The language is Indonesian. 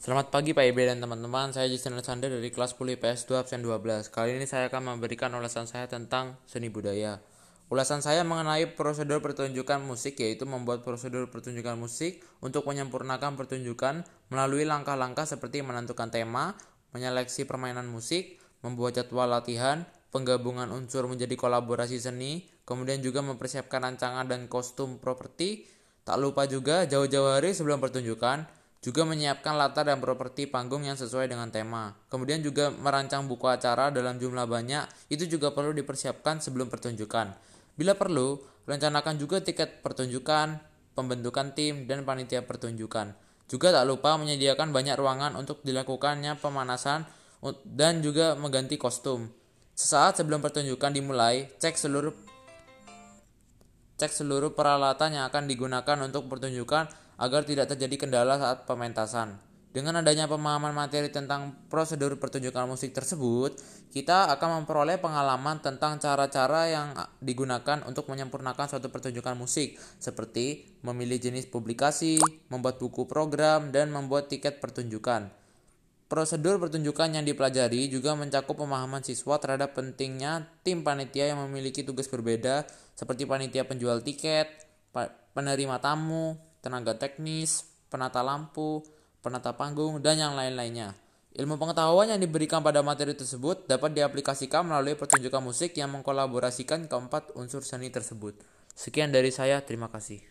Selamat pagi Pak Ibe dan teman-teman, saya Jason Alexander dari kelas 10 IPS 2 absen 12. Kali ini saya akan memberikan ulasan saya tentang seni budaya. Ulasan saya mengenai prosedur pertunjukan musik yaitu membuat prosedur pertunjukan musik untuk menyempurnakan pertunjukan melalui langkah-langkah seperti menentukan tema, menyeleksi permainan musik, membuat jadwal latihan, penggabungan unsur menjadi kolaborasi seni, kemudian juga mempersiapkan rancangan dan kostum properti. Tak lupa juga jauh-jauh hari sebelum pertunjukan, juga menyiapkan latar dan properti panggung yang sesuai dengan tema. Kemudian juga merancang buku acara dalam jumlah banyak, itu juga perlu dipersiapkan sebelum pertunjukan. Bila perlu, rencanakan juga tiket pertunjukan, pembentukan tim, dan panitia pertunjukan. Juga tak lupa menyediakan banyak ruangan untuk dilakukannya pemanasan dan juga mengganti kostum. Sesaat sebelum pertunjukan dimulai, cek seluruh cek seluruh peralatan yang akan digunakan untuk pertunjukan agar tidak terjadi kendala saat pementasan. Dengan adanya pemahaman materi tentang prosedur pertunjukan musik tersebut, kita akan memperoleh pengalaman tentang cara-cara yang digunakan untuk menyempurnakan suatu pertunjukan musik, seperti memilih jenis publikasi, membuat buku program, dan membuat tiket pertunjukan. Prosedur pertunjukan yang dipelajari juga mencakup pemahaman siswa terhadap pentingnya tim panitia yang memiliki tugas berbeda, seperti panitia penjual tiket, penerima tamu, tenaga teknis, penata lampu, penata panggung, dan yang lain-lainnya. Ilmu pengetahuan yang diberikan pada materi tersebut dapat diaplikasikan melalui pertunjukan musik yang mengkolaborasikan keempat unsur seni tersebut. Sekian dari saya, terima kasih.